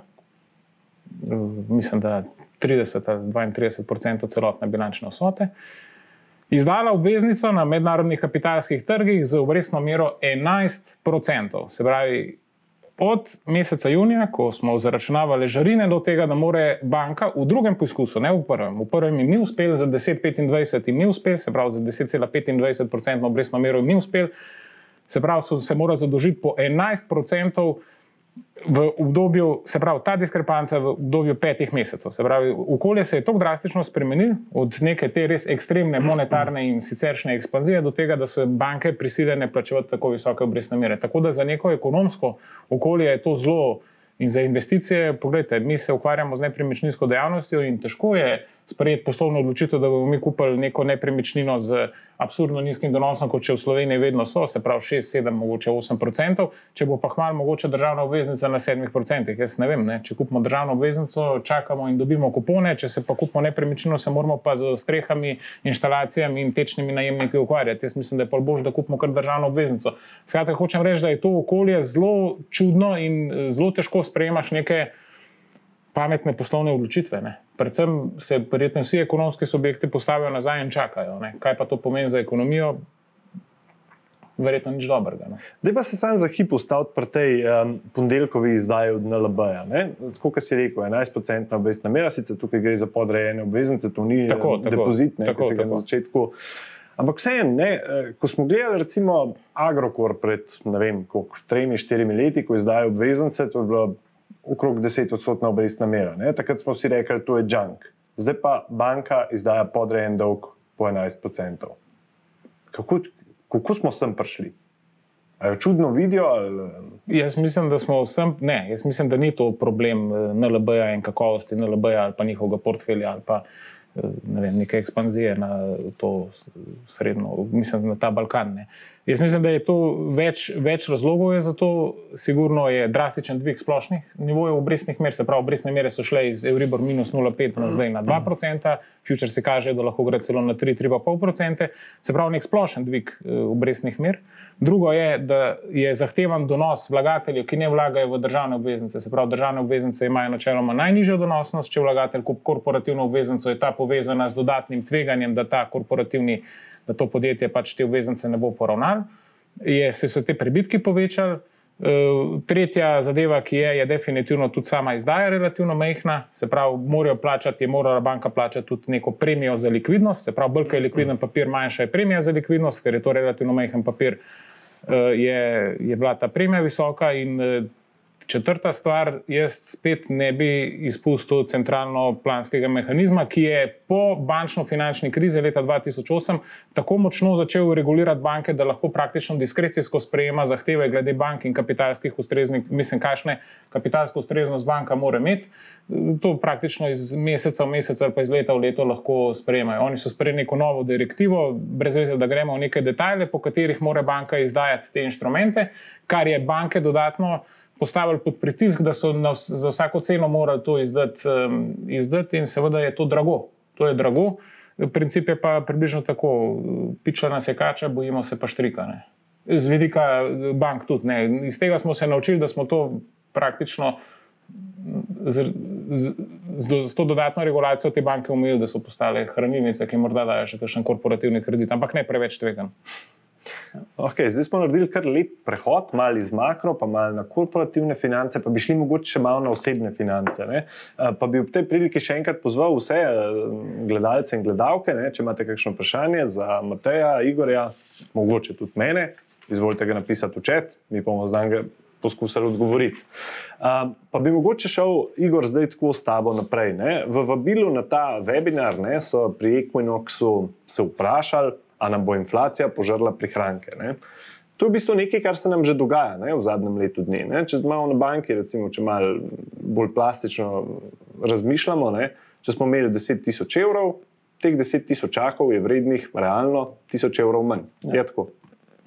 mislim, da 30 ali 32 odstotkov celotne bilančne vsote, izdala obveznico na mednarodnih kapitalskih trgih z obrestno mero 11%. Se pravi, od meseca junija, ko smo zaračunavali žarine, do tega, da more banka v drugem poskusu, ne v prvem, v prvem jim ni uspel, za 10,25 jim ni uspel, se pravi, za 10,25% obrestno mero jim ni uspel, se pravi, so se morali zadolžiti po 11% v obdobju, se pravi, ta diskrepanca v obdobju petih mesecev. Se pravi, okolje se je tako drastično spremenilo od neke te res ekstremne monetarne in siceršnje ekspanzije do tega, da so banke prisiljene plačevati tako visoke obrestne mere. Tako da za neko ekonomsko okolje je to zelo. In za investicije, pogledajte, mi se ukvarjamo z nepremičninsko dejavnostjo in težko je sprejeti poslovno odločitev, da bomo mi kupili neko nepremičnino z absurdno nizkim donosom, kot če v Sloveniji vedno so, se pravi 6, 7, mogoče 8 odstotkov, če bo pa hmal mogoče državna obveznica na 7 odstotkih. Jaz ne vem, ne? če kupimo državno obveznico, čakamo in dobimo kupone, če se pa kupimo nepremičnino, se moramo pa z strehami, inštalacijami in tečnimi najemniki ukvarjati. Jaz mislim, da je pa bolj, da kupimo kar državno obveznico. Skratka, hočem reči, da je to okolje zelo čudno in eh, zelo težko sprejemaš neke pametne poslovne odločitve. Ne. Predvsem se verjetno vsi ekonomski subjekti postavijo nazaj in čakajo. Ne. Kaj pa to pomeni za ekonomijo? verjetno nič dobrega. Da pa se sam za hip ustaviti pri tej um, ponedeljkovi izdaji od NLB-ja. Kot si rekel, 11% obrestna mera, sicer tukaj gre za podrejene obveznice, to ni Tako, tako, depozit, ne, tako, ki se ga tako. na začetku. Ampak vseeno, eh, ko smo gledali recimo Agrokor pred ne vem, koliko, tremi, štirimi leti, ko izdajo obveznice, to je bila okrog 10-odstotna obrestna mera. Ne. Takrat smo si rekli, to je junk. Zdaj pa banka izdaja podrejen dolg po 11%. Kako, kako smo sem prišli? A jo čudno vidijo? Ali, Jaz mislim, da smo vsem, ne, jaz mislim, da ni to problem eh, NLB-ja in kakovosti NLB-ja ali pa njihovega portfelja ali pa eh, ne vem, neke ekspanzije na to srednjo, mislim, na ta Balkan. Ne. Jaz mislim, da je to več, več razlogov za to. Sigurno je drastičen dvig splošnih nivojev obrestnih mer, se pravi, obrestne mere so šle iz Euribor minus 0,5 na zdaj na 2%, future se kaže, da lahko gre celo na 3-3,5%, se pravi, nek splošen dvig eh, obrestnih mer. Drugo je, da je zahtevan donos vlagateljev, ki ne vlagajo v državne obveznice. Se pravi, državne obveznice imajo načeloma najnižjo donosnost, če vlagatelj kupi korporativno obveznico, je ta povezana z dodatnim tveganjem, da ta korporativni, da to podjetje pač te obveznice ne bo poravnalo. Je, se so te prebitki povečali. Eh, Tretja zadeva, ki je, je definitivno tudi sama izdaja relativno majhna, se pravi, morajo plačati, je morala banka plačati tudi neko premijo za likvidnost, se pravi, bolj ko je likviden papir, manjša je premija za likvidnost, ker je to relativno majhen papir, eh, je, je bila ta premija visoka. In eh, četrta stvar, jaz spet ne bi izpustil centralno-planskega mehanizma, ki je po bančno-finančni krizi leta 2008 tako močno začel regulirati banke, da lahko praktično diskrecijsko sprejema zahteve glede bank in kapitalskih ustreznih, mislim, kakšne kapitalsko ustreznost banka mora imeti. To praktično iz meseca v mesec ali pa iz leta v leto lahko sprejemajo. Oni so sprejeli neko novo direktivo, brez veze, da gremo v neke detajle, po katerih mora banka izdajati te inštrumente, kar je banke dodatno postavili pod pritisk, da so na, za vsako ceno morali to izdati, um, izdati, in seveda je to drago. To je drago. Princip je pa približno tako: pičla nas je kača, bojimo se pa štrika. Ne. Z vidika eh, bank tudi. Ne. Iz tega smo se naučili, da smo to praktično z, z, z, z to dodatno regulacijo te banke umeli, da so postale hranilnice, ki morda dajo še kakšen korporativni kredit, ampak ne preveč tvegan. Okay, zdaj smo naredili kar lep prehod, malo iz makro, pa malo na korporativne finance, pa bi šli mogoče še malo na osebne finance. Ne? Pa bi ob tej priliki še enkrat pozval vse gledalce in gledalke, ne? če imate kakšno vprašanje za Mateja, Igorja, mogoče tudi mene, izvolite ga napisati v čat, mi bomo zdaj ga poskusili odgovoriti. Um, pa bi mogoče šel, Igor, zdaj tako s tabo naprej. Ne? V vabilu na ta webinar ne, so pri Equinoxu se vprašali, a nam bo inflacija požrla prihranke. Ne? To je v bistvu nekaj, kar se nam že dogaja ne, v zadnjem letu dni. Ne. Če imamo na banki, recimo, če malo bolj plastično razmišljamo, ne, če smo imeli 10 tisoč evrov, teh 10 tisočakov je vrednih realno 1000 evrov manj. Ja. Je tako.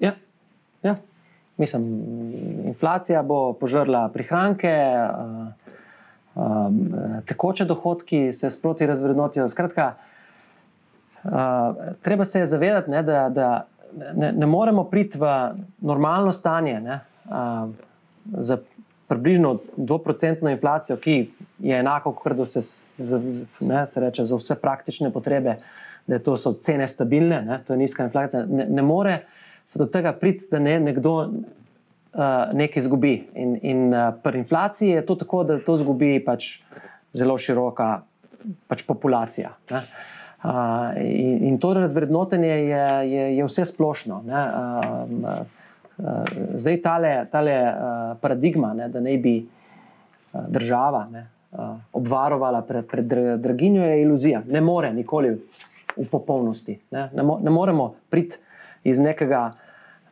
Ja, ja. Mislim, inflacija bo požrla prihranke, uh, um, tekoče dohodki se sproti razvrednotijo. Skratka, uh, treba se je zavedati, ne, da, da ne, ne moremo priti v normalno stanje ne, uh, za približno 2% inflacijo, ki je enako, kot da se, z, z, ne, se reče za vse praktične potrebe, da to so cene stabilne, ne, to je nizka inflacija. Ne, ne more se do tega priti, da ne, nekdo uh, nekaj izgubi. In, in uh, pri inflaciji je to tako, da to izgubi pač zelo široka pač populacija. Ne. Uh, in, in to razvrednotenje je, je, je vse splošno. Ne. Um, uh, zdaj tale, tale uh, paradigma, ne, da naj bi uh, država ne, uh, obvarovala pred, pred dra- draginjo, je iluzija. Ne more nikoli v popolnosti. Ne, ne, mo, ne moremo priti iz nekega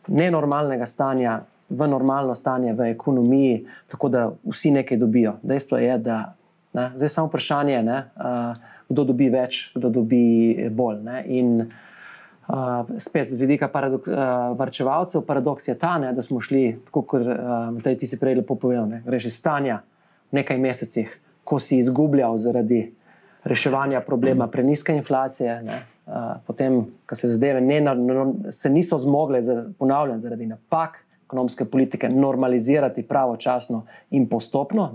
nenormalnega stanja v normalno stanje v ekonomiji, tako da vsi nekaj dobijo. Dejstvo je, da ne, zdaj samo vprašanje, ne, uh, kdo dobi več, kdo dobi bolj. Ne, in uh, spet z vidika paradok, uh, varčevalcev, paradoks je ta, ne, da smo šli, tako kot uh, ti si prej lepo povedal, ne, greš iz stanja v nekaj mesecih, ko si izgubljal zaradi reševanja problema preniske inflacije. Ne, uh, potem, ko se zadeve ne, na- no, se niso zmogle, ponavljam, zaradi napak ekonomske politike, normalizirati pravočasno in postopno,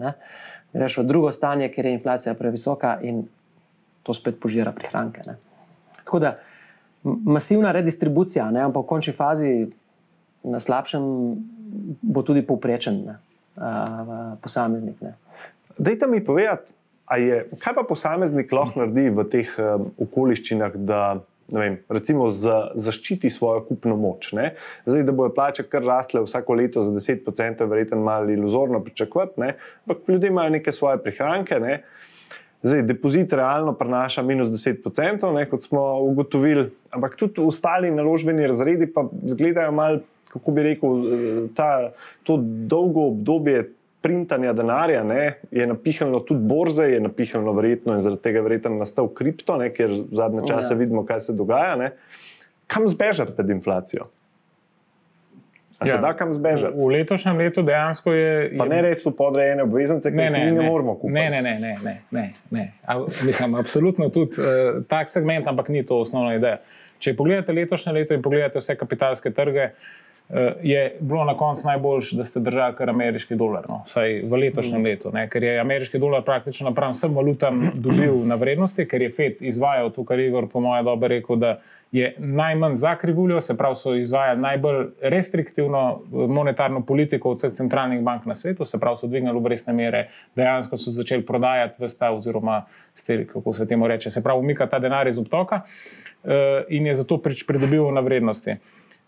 greš v drugo stanje, kjer je inflacija previsoka in to spet požira prihranke. Ne. Tako da masivna redistribucija, ne, ampak v končni fazi na slabšem bo tudi povprečen ne, uh, posameznik. Ne. Dajte mi povedati, je, kaj pa posameznik lahko naredi v teh um, okoliščinah, da vem, recimo za, zaščiti svojo kupno moč. Ne? Zdaj, da bojo plače kar rastle vsako leto za 10%, je verjetno malo iluzorno pričakovati, ampak ljudje imajo neke svoje prihranke. Ne? Zdaj, depozit realno prenaša minus 10%, ne, kot smo ugotovili, ampak tudi ostali naložbeni razredi pa izgledajo malo, kako bi rekel, ta, to dolgo obdobje printanja denarja, ne, je napihnilo tudi borze, je napihnilo verjetno in zaradi tega je verjetno nastal kripto, ne, ker zadnje čase ja. vidimo, kaj se dogaja. Ne. Kam zbežati pred inflacijo? Ja, se da kam zbežati? V letošnjem letu dejansko je. Pa ne reči v podrejene obveznice, ki jih mi ne, ne moramo kupiti. Ne, ne, ne, ne, ne, ne, ne. A, mislim, absolutno tudi uh, tak segment, ampak ni to osnovna ideja. Če pogledate letošnje leto in pogledate vse kapitalske trge, uh, je bilo na koncu najboljše, da ste držali kar ameriški dolar, no, vsaj v letošnjem mm. letu, ne, ker je ameriški dolar praktično napram vsem valutam dobil na vrednosti, ker je FED izvajal to, kar je Igor, po mojem, dobro rekel, je najmanj za krivuljo, se pravi, so izvajali najbolj restriktivno eh, monetarno politiko od vseh centralnih bank na svetu, se pravi, so dvignili obrestne mere, dejansko so začeli prodajati vsta, oziroma stiri, kako se temu reče, se pravi, umika ta denar iz obtoka uh, in je zato pridobil na vrednosti.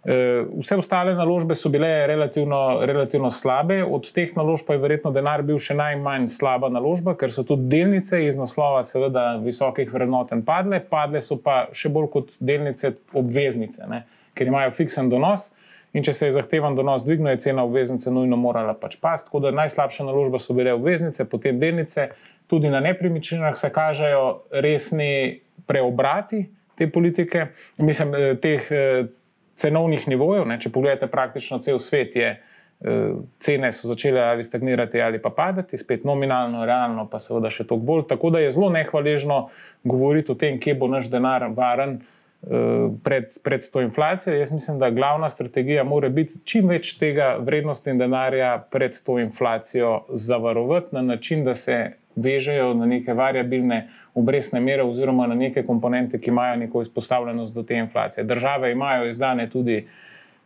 Eh, vse ostale naložbe so bile relativno, relativno slabe, od teh naložb pa je verjetno denar bil še najmanj slaba naložba, ker so tudi delnice iz naslova, seveda, visokih vrednoten padle, padle so pa še bolj kot delnice obveznice, ne? ker imajo fiksen donos. In če se je zahteven donos dvignil, je cena obveznice nujno morala pač pasti. Tako da najslabša naložba so bile obveznice, potem delnice, tudi na nepremičninah se kažejo resni preobrati te politike, mislim, eh, teh eh, cenovnih nivojev. Ne, če pogledate praktično cel svet, je eh, cene so začele ali stagnirati ali pa padati, spet nominalno, realno pa seveda še toliko bolj. Tako da je zelo nehvaležno govoriti o tem, kje bo naš denar varen. Eh, pred, pred to inflacijo. Jaz mislim, da glavna strategija mora biti čim več tega vrednosti in denarja pred to inflacijo zavarovati na način, da se vežejo na neke variabilne obrestne mere oziroma na neke komponente, ki imajo neko izpostavljenost do te inflacije. Države imajo izdane tudi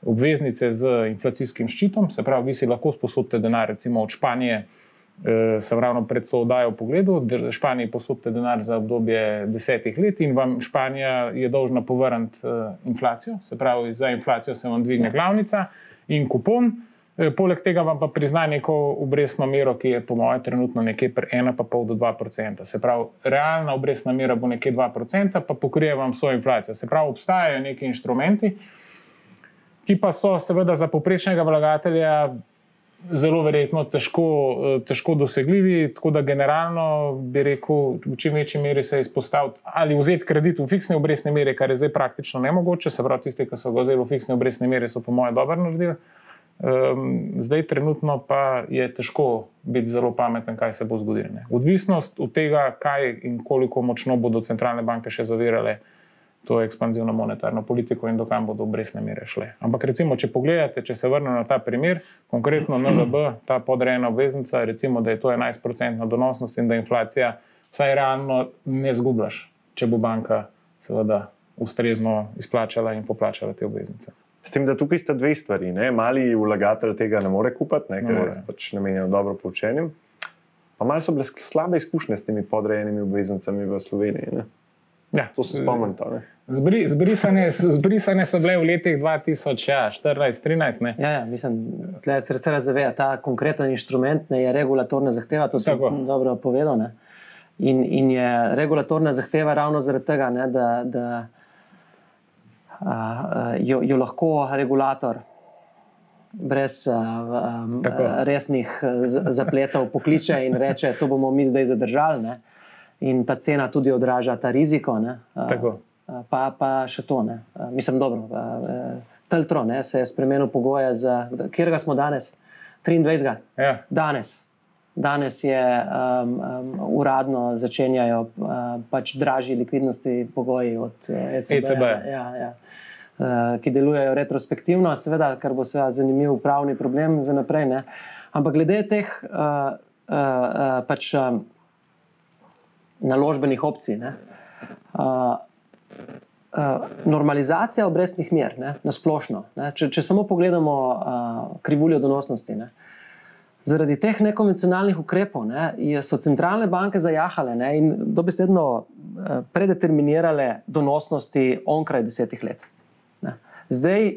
obveznice z inflacijskim ščitom, se pravi, vi si lahko sposodite denar, recimo od Španije. Eh, sem ravno pred to oddajo pogledal, da Španiji posodite denar za obdobje desetih let in vam Španija je dolžna povrniti eh, inflacijo, se pravi, za inflacijo se vam dvigne glavnica in kupon. Eh, poleg tega vam pa prizna neko obrestno mero, ki je po mojem trenutku nekje 1,5 do 2%. Se pravi, realna obrestna mera bo nekje 2%, pa pokrije vam svojo inflacijo. Se pravi, obstajajo neki inštrumenti, ki pa so seveda za poprečnega vlagatelja zelo verjetno težko, eh, težko dosegljivi. Tako da generalno bi rekel, v čim večji meri se izpostaviti ali vzeti kredit v fiksni obrestni meri, kar je zdaj praktično nemogoče. Se pravi, tisti, ki so ga vzeli v fiksni obrestni meri, so po mojem dobro naredili. Um, zdaj, trenutno pa je težko biti zelo pameten, kaj se bo zgodilo. Ne. Odvisnost od tega, kaj in koliko močno bodo centralne banke še zavirale to ekspanzivno monetarno politiko in dokam bodo obrestne mere šle. Ampak, recimo, če pogledate, če se vrnemo na ta primer, konkretno NLB, ta podrejena obveznica, recimo, da je to 11-odstotna donosnost in da inflacija vsaj realno ne zgubljaš, če bo banka seveda ustrezno izplačala in poplačala te obveznice. S tem, da tukaj sta dve stvari. Ne? Mali vlagatelj tega ne more kupiti, ne? ker je pač namenjen dobro poučenjem. Pa malo so bile slabe izkušnje s temi podrejenimi obveznicami v Sloveniji. Ja, to se spomnim. Zbrisane so bile v letih 2014-2013. Ja, ja, ja, mislim, da se res zaveda, ta konkreten inštrument ne, je regulatorna zahteva. To se dobro povedal. In, in je regulatorna zahteva ravno zaradi tega, ne, da. da jo, jo lahko regulator brez um, resnih zapletov pokliče in reče, to bomo mi zdaj zadržali. Ne? In ta cena tudi odraža ta riziko. Uh, pa, pa še to. Ne? Mislim, dobro. Teltro ne, se je spremenil pogoje za, kjer ga smo danes? 23. Ja. Danes. Danes je um, um, uradno začenjajo uh, pač dražji likvidnostni pogoji od uh, ECB. ECB. Ja, ja. Uh, ki delujejo retrospektivno, seveda, kar bo seveda zanimiv pravni problem za naprej. Ne. Ampak glede teh uh, uh, uh, pač, uh, naložbenih opcij, ne, uh, uh, normalizacija obrestnih mer, ne, na splošno. Ne, če, če samo pogledamo uh, krivuljo donosnosti. Ne, zaradi teh nekonvencionalnih ukrepov ne, so centralne banke zajahale ne, in dobesedno uh, predeterminirale donosnosti onkraj desetih let. Ne. Zdaj,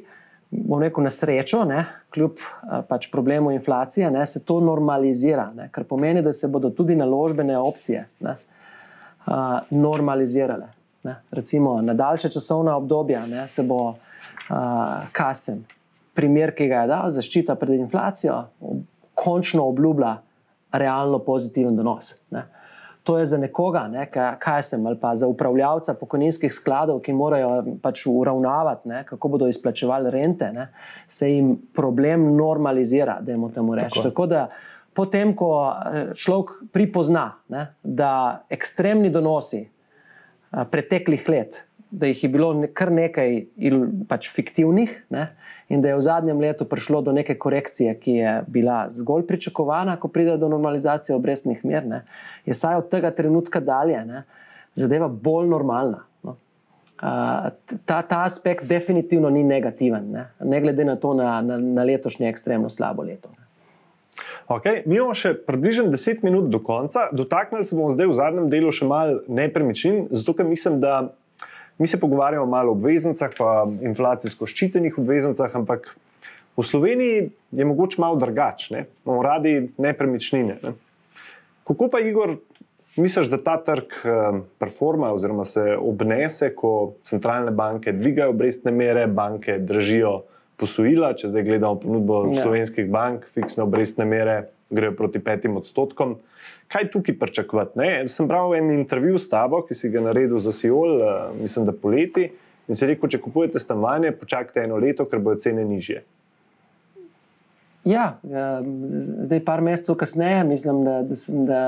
bom rekel, na srečo, ne, kljub pač problemu inflacije, ne, se to normalizira, ne, kar pomeni, da se bodo tudi naložbene opcije ne, uh, normalizirale. Ne. Recimo na daljše časovne obdobje ne, se bo uh, kasen. Primer, ki ga je dal, zaščita pred inflacijo, končno obljublja realno pozitiven donos. Ne. To je za nekoga, ne, kaj sem, ali pa za upravljavca pokojninskih skladov, ki morajo pač uravnavati, ne, kako bodo izplačevali rente, ne, se jim problem normalizira, da jim temu rečemo. Tako da, potem, ko človek pripozna, ne, da ekstremni donosi preteklih let, da jih je bilo kar nekaj pač fiktivnih, ne, in da je v zadnjem letu prišlo do neke korekcije, ki je bila zgolj pričakovana, ko pride do normalizacije obrestnih mer, ne, je saj od tega trenutka dalje ne, zadeva bolj normalna. No. Ta, ta aspekt definitivno ni negativen, ne, ne glede na to, na, na, na letošnje ekstremno slabo leto. Okay, mi imamo še približno 10 minut do konca, dotaknili se bomo zdaj v zadnjem delu še malo nepremičnin, zato ker mislim, da mi se pogovarjamo malo o obveznicah, pa inflacijsko ščitenih obveznicah, ampak v Sloveniji je mogoče malo drugače, imamo radi nepremičnine. Ne? Kako pa, Igor, misliš, da ta trg eh, performa oziroma se obnese, ko centralne banke dvigajo obrestne mere, banke držijo posojila, če zdaj gledamo ponudbo ja. slovenskih bank, fiksne obrestne mere grejo proti petim odstotkom. Kaj tukaj pričakovati? Sem bral en intervju s tabo, ki si ga naredil za Sijol, uh, mislim, da poleti. In si rekel, če kupujete stanovanje, počakajte eno leto, ker bodo cene nižje. Ja, zdaj, par mesecev kasneje, mislim, da, da, da,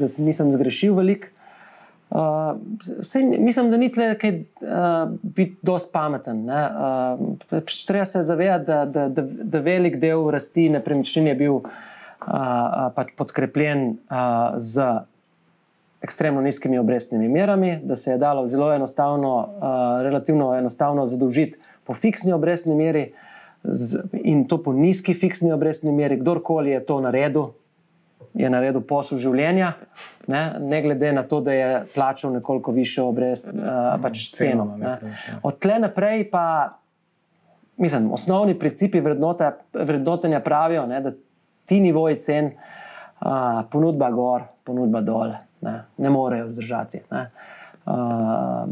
da nisem zgrešil veliko. Uh, sej, mislim, da ni tle kaj uh, biti dosti pameten. Uh, treba se zavedati, da, da, da, da velik del rasti nepremičnin je bil uh, pač podkrepljen uh, z ekstremno nizkimi obrestnimi merami, da se je dalo zelo enostavno, uh, relativno enostavno zadolžiti po fiksni obrestni meri z, in to po nizki fiksni obrestni meri. Kdorkoli je to naredil, je naredil posel življenja, ne, ne glede na to, da je plačal nekoliko više obrest, uh, pač ceno. Od tle naprej pa, mislim, osnovni principi vrednotenja pravijo, ne, da ti nivoji cen, uh, ponudba gor, ponudba dol, ne, ne morejo zdržati. Ne. Uh,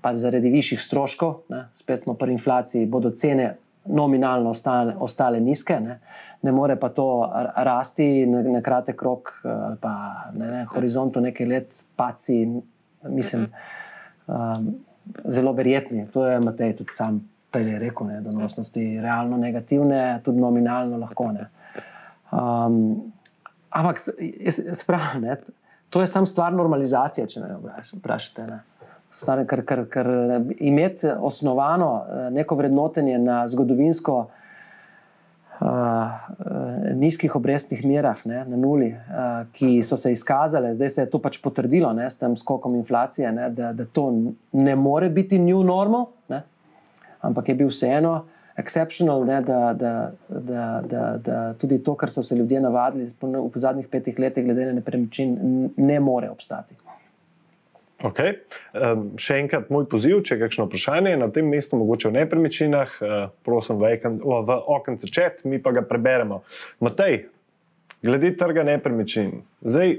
pa zaradi višjih stroškov, ne, spet smo pri inflaciji, bodo cene nominalno ostale, ostale nizke. Ne ne more pa to rasti na, na kratek rok, ali pa na ne, horizontu nekaj let, paci, mislim, um, zelo verjetni. To je Matej tudi sam prej rekel, da donosnosti realno negativne, tudi nominalno lahko ne. Um, ampak, spravi, ne, to je samo stvar normalizacije, če me vprašate. Ne. Ker, ker, ker imeti osnovano eh, neko vrednotenje na zgodovinsko uh, nizkih obrestnih merah, ne, na nuli, uh, ki so se izkazale, zdaj se je to pač potrdilo ne, s tem skokom inflacije, ne, da, da to ne more biti new normal, ne, ampak je bil vseeno exceptional, ne, da, da, da, da, da tudi to, kar so se ljudje navadili v zadnjih petih letih, glede na nepremičnin, ne more obstati. Okay. Um, še enkrat moj poziv, če je kakšno vprašanje na tem mestu, mogoče v nepremičninah, uh, prosim, v, v okence čet, mi pa ga preberemo. Matej, glede trga nepremičnin. Zdaj,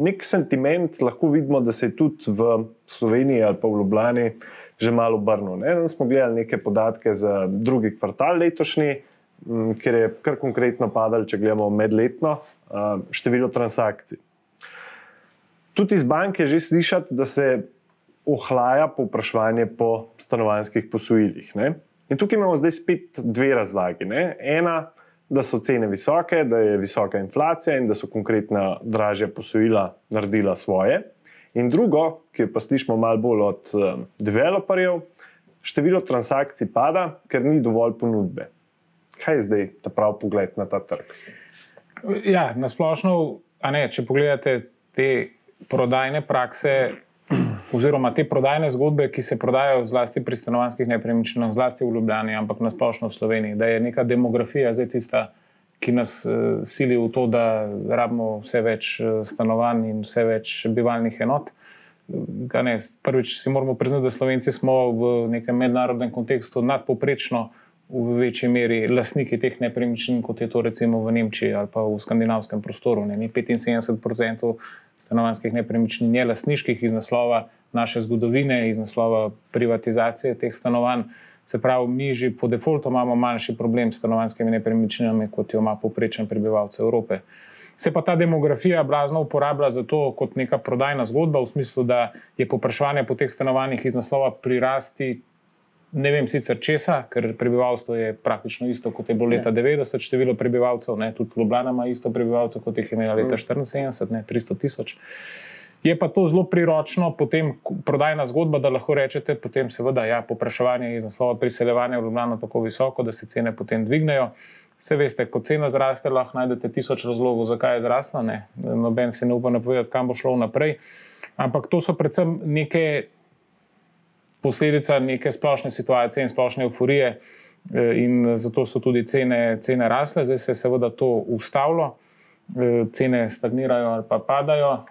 nek sentiment lahko vidimo, da se je tudi v Sloveniji ali pa v Ljubljani že malo obrnil. Ne? Smo gledali neke podatke za drugi kvartal letošnji, kjer je kar konkretno padalo, če gledamo medletno, število transakcij tudi iz banke je že slišati, da se ohlaja povpraševanje po stanovanjskih posojilih. Ne? In tukaj imamo zdaj spet dve razlagi. Ne? Ena, da so cene visoke, da je visoka inflacija in da so konkretna dražja posojila naredila svoje. In drugo, ki pa slišimo malo bolj od um, developerjev, število transakcij pada, ker ni dovolj ponudbe. Kaj je zdaj ta pravi pogled na ta trg? Ja, na splošno, če pogledate te prodajne prakse oziroma te prodajne zgodbe, ki se prodajajo zlasti pri stanovanjskih nepremičninah, zlasti v Ljubljani, ampak nasplošno v Sloveniji, da je neka demografija zdaj tista, ki nas uh, sili v to, da rabimo vse več uh, stanovanj in vse več bivalnih enot. Ne, prvič si moramo priznati, da Slovenci smo v nekem mednarodnem kontekstu nadpoprečno v večji meri lastniki teh nepremičnin, kot je to recimo v Nemčiji ali pa v skandinavskem prostoru. Ne. 75% stanovanjskih nepremičnin je lastniških iz naslova naše zgodovine, iz naslova privatizacije teh stanovanj. Se pravi, mi že po defaultu imamo manjši problem s stanovanjskimi nepremičninami, kot jo ima poprečen prebivalec Evrope. Se pa ta demografija blazno uporablja za to kot neka prodajna zgodba, v smislu, da je popraševanje po teh stanovanjih iz naslova prirasti. Ne vem sicer česa, ker prebivalstvo je praktično isto kot je bilo leta 90, število prebivalcev, ne, tudi Ljubljana ima isto prebivalcev kot jih je imela leta 74, ne, 300 tisoč. Je pa to zelo priročno, potem prodajna zgodba, da lahko rečete, potem seveda, ja, popraševanje iz naslova priseljevanja v Ljubljano tako visoko, da se cene potem dvignejo. Vse veste, ko cena zraste, lahko najdete tisoč razlogov, zakaj je zrasla. Ne? Noben si ne upa napovedati, kam bo šlo naprej. Ampak to so predvsem neke posledice neke splošne situacije in splošne euforije, eh, in zato so tudi cene, cene rasle. Zdaj se je seveda to ustavilo. Eh, cene stagnirajo ali pa padajo,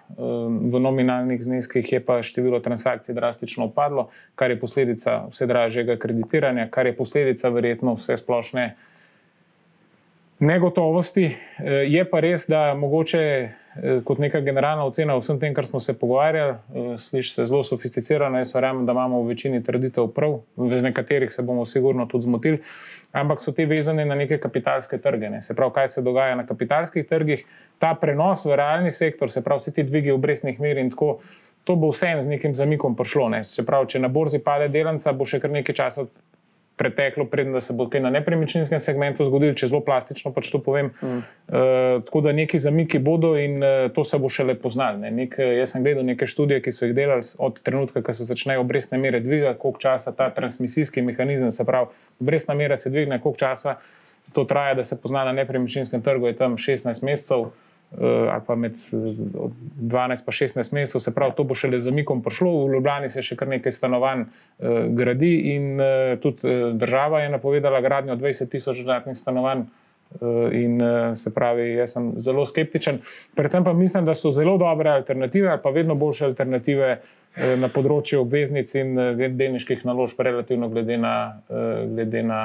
v nominalnih zneskih je pa število transakcij drastično upadlo, kar je posledica vse dražjega kreditiranja, kar je posledica verjetno vse splošne negotovosti. Eh, je pa res, da mogoče kot neka generalna ocena vsem tem, kar smo se pogovarjali, sliši se zelo sofisticirano. Jaz verjamem, da imamo v večini trditev prav, v nekaterih se bomo sigurno tudi zmotili ampak so te vezane na neke kapitalske trge. Ne. Se pravi, kaj se dogaja na kapitalskih trgih, ta prenos v realni sektor, se pravi, vsi ti dvigi obrestnih mer in tako. To bo vseeno z nekim zamikom prišlo. Ne. Se pravi, če na borzi pade delanca, bo še kar nekaj časa preteklo, preden se bo te na nepremičninskem segmentu zgodili, če zelo plastično pač to povem. Mm. Uh, tako da neki zamiki bodo in uh, to se bo šele poznalo. Nek, eh, jaz sem gledal neke študije, ki so jih delali od trenutka, ko se začnejo obrestne mere dvigati, koliko časa ta transmisijski mehanizem, se pravi, obrestna mera se dvigne, koliko časa to traja, da se pozna na nepremičninskem trgu, je tam 16 mesecev. Eh, ali pa med 12 in 16 mesecev, se pravi, to bo šele z zamikom prišlo. V Ljubljani se še kar nekaj stanovanj uh, gradi, in uh, tudi država je napovedala gradnjo 20 tisoč dodatnih stanovanj. In se pravi, jaz sem zelo skeptičen. Predvsem pa mislim, da so zelo dobre alternative, ali pa vedno boljše alternative na področju obveznic in delniških naložb, relativno glede na. Glede na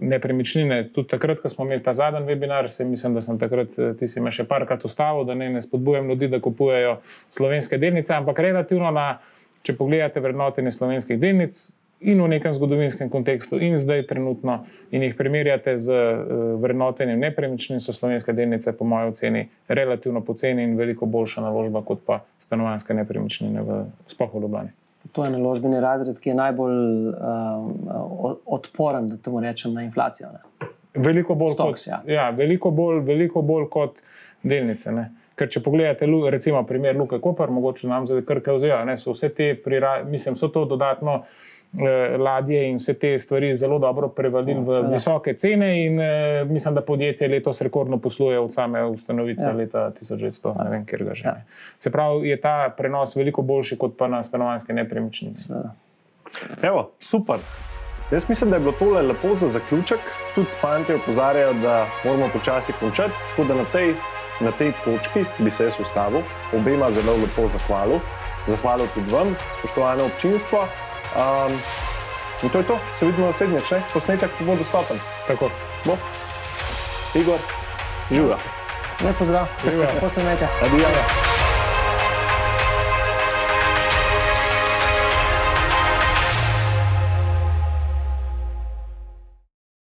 nepremičnine. Tudi takrat, ko smo imeli ta zadnji webinar, se mislim, da sem takrat, eh, ti si me še parkrat ustavil, da ne, ne spodbujam ljudi, da kupujejo slovenske delnice, ampak relativno na, če pogledate vrednotenje slovenskih delnic in v nekem zgodovinskem kontekstu in zdaj trenutno in jih primerjate z uh, vrednotenjem nepremičnin, so slovenske delnice po mojem oceni relativno poceni in veliko boljša naložba kot pa stanovanske nepremičnine v spohu Ljubljani. To je naložbeni razred, ki je najbolj uh, odporen, da temu rečem, na inflacijo. Ne? Veliko bolj, Stocks, kot, ja. Ja, veliko, bolj, veliko bolj kot delnice. Ne? Ker če pogledate, recimo, primer Luka Koper, mogoče nam zdaj kar kaj vzela, so vse te, mislim, so to dodatno. Eh, ladje in vse te stvari zelo dobro prevalili v ja, visoke cene, in eh, mislim, da podjetje letos rekordno posluje od same ustanovitve ja. leta 1900, ne vem, kjer ga že. Ja. Se pravi, je ta prenos veliko boljši kot pa na stanovanske nepremičnine. Evo, super. Jaz mislim, da je bilo tole lepo za zaključek. Tudi fanti opozarjajo, da moramo počasi končati. Tako da na tej, na tej točki bi se jaz ustavil, obema zelo lepo zahvalil. Zahvalil tudi vam, spoštovane občinstvo. Um, in to je to, se vidimo naslednjič, posnetek bo dostopen. Tako. Bo. Igor, živa. Lepo zdrav, živa. Posnemajte. Adijo.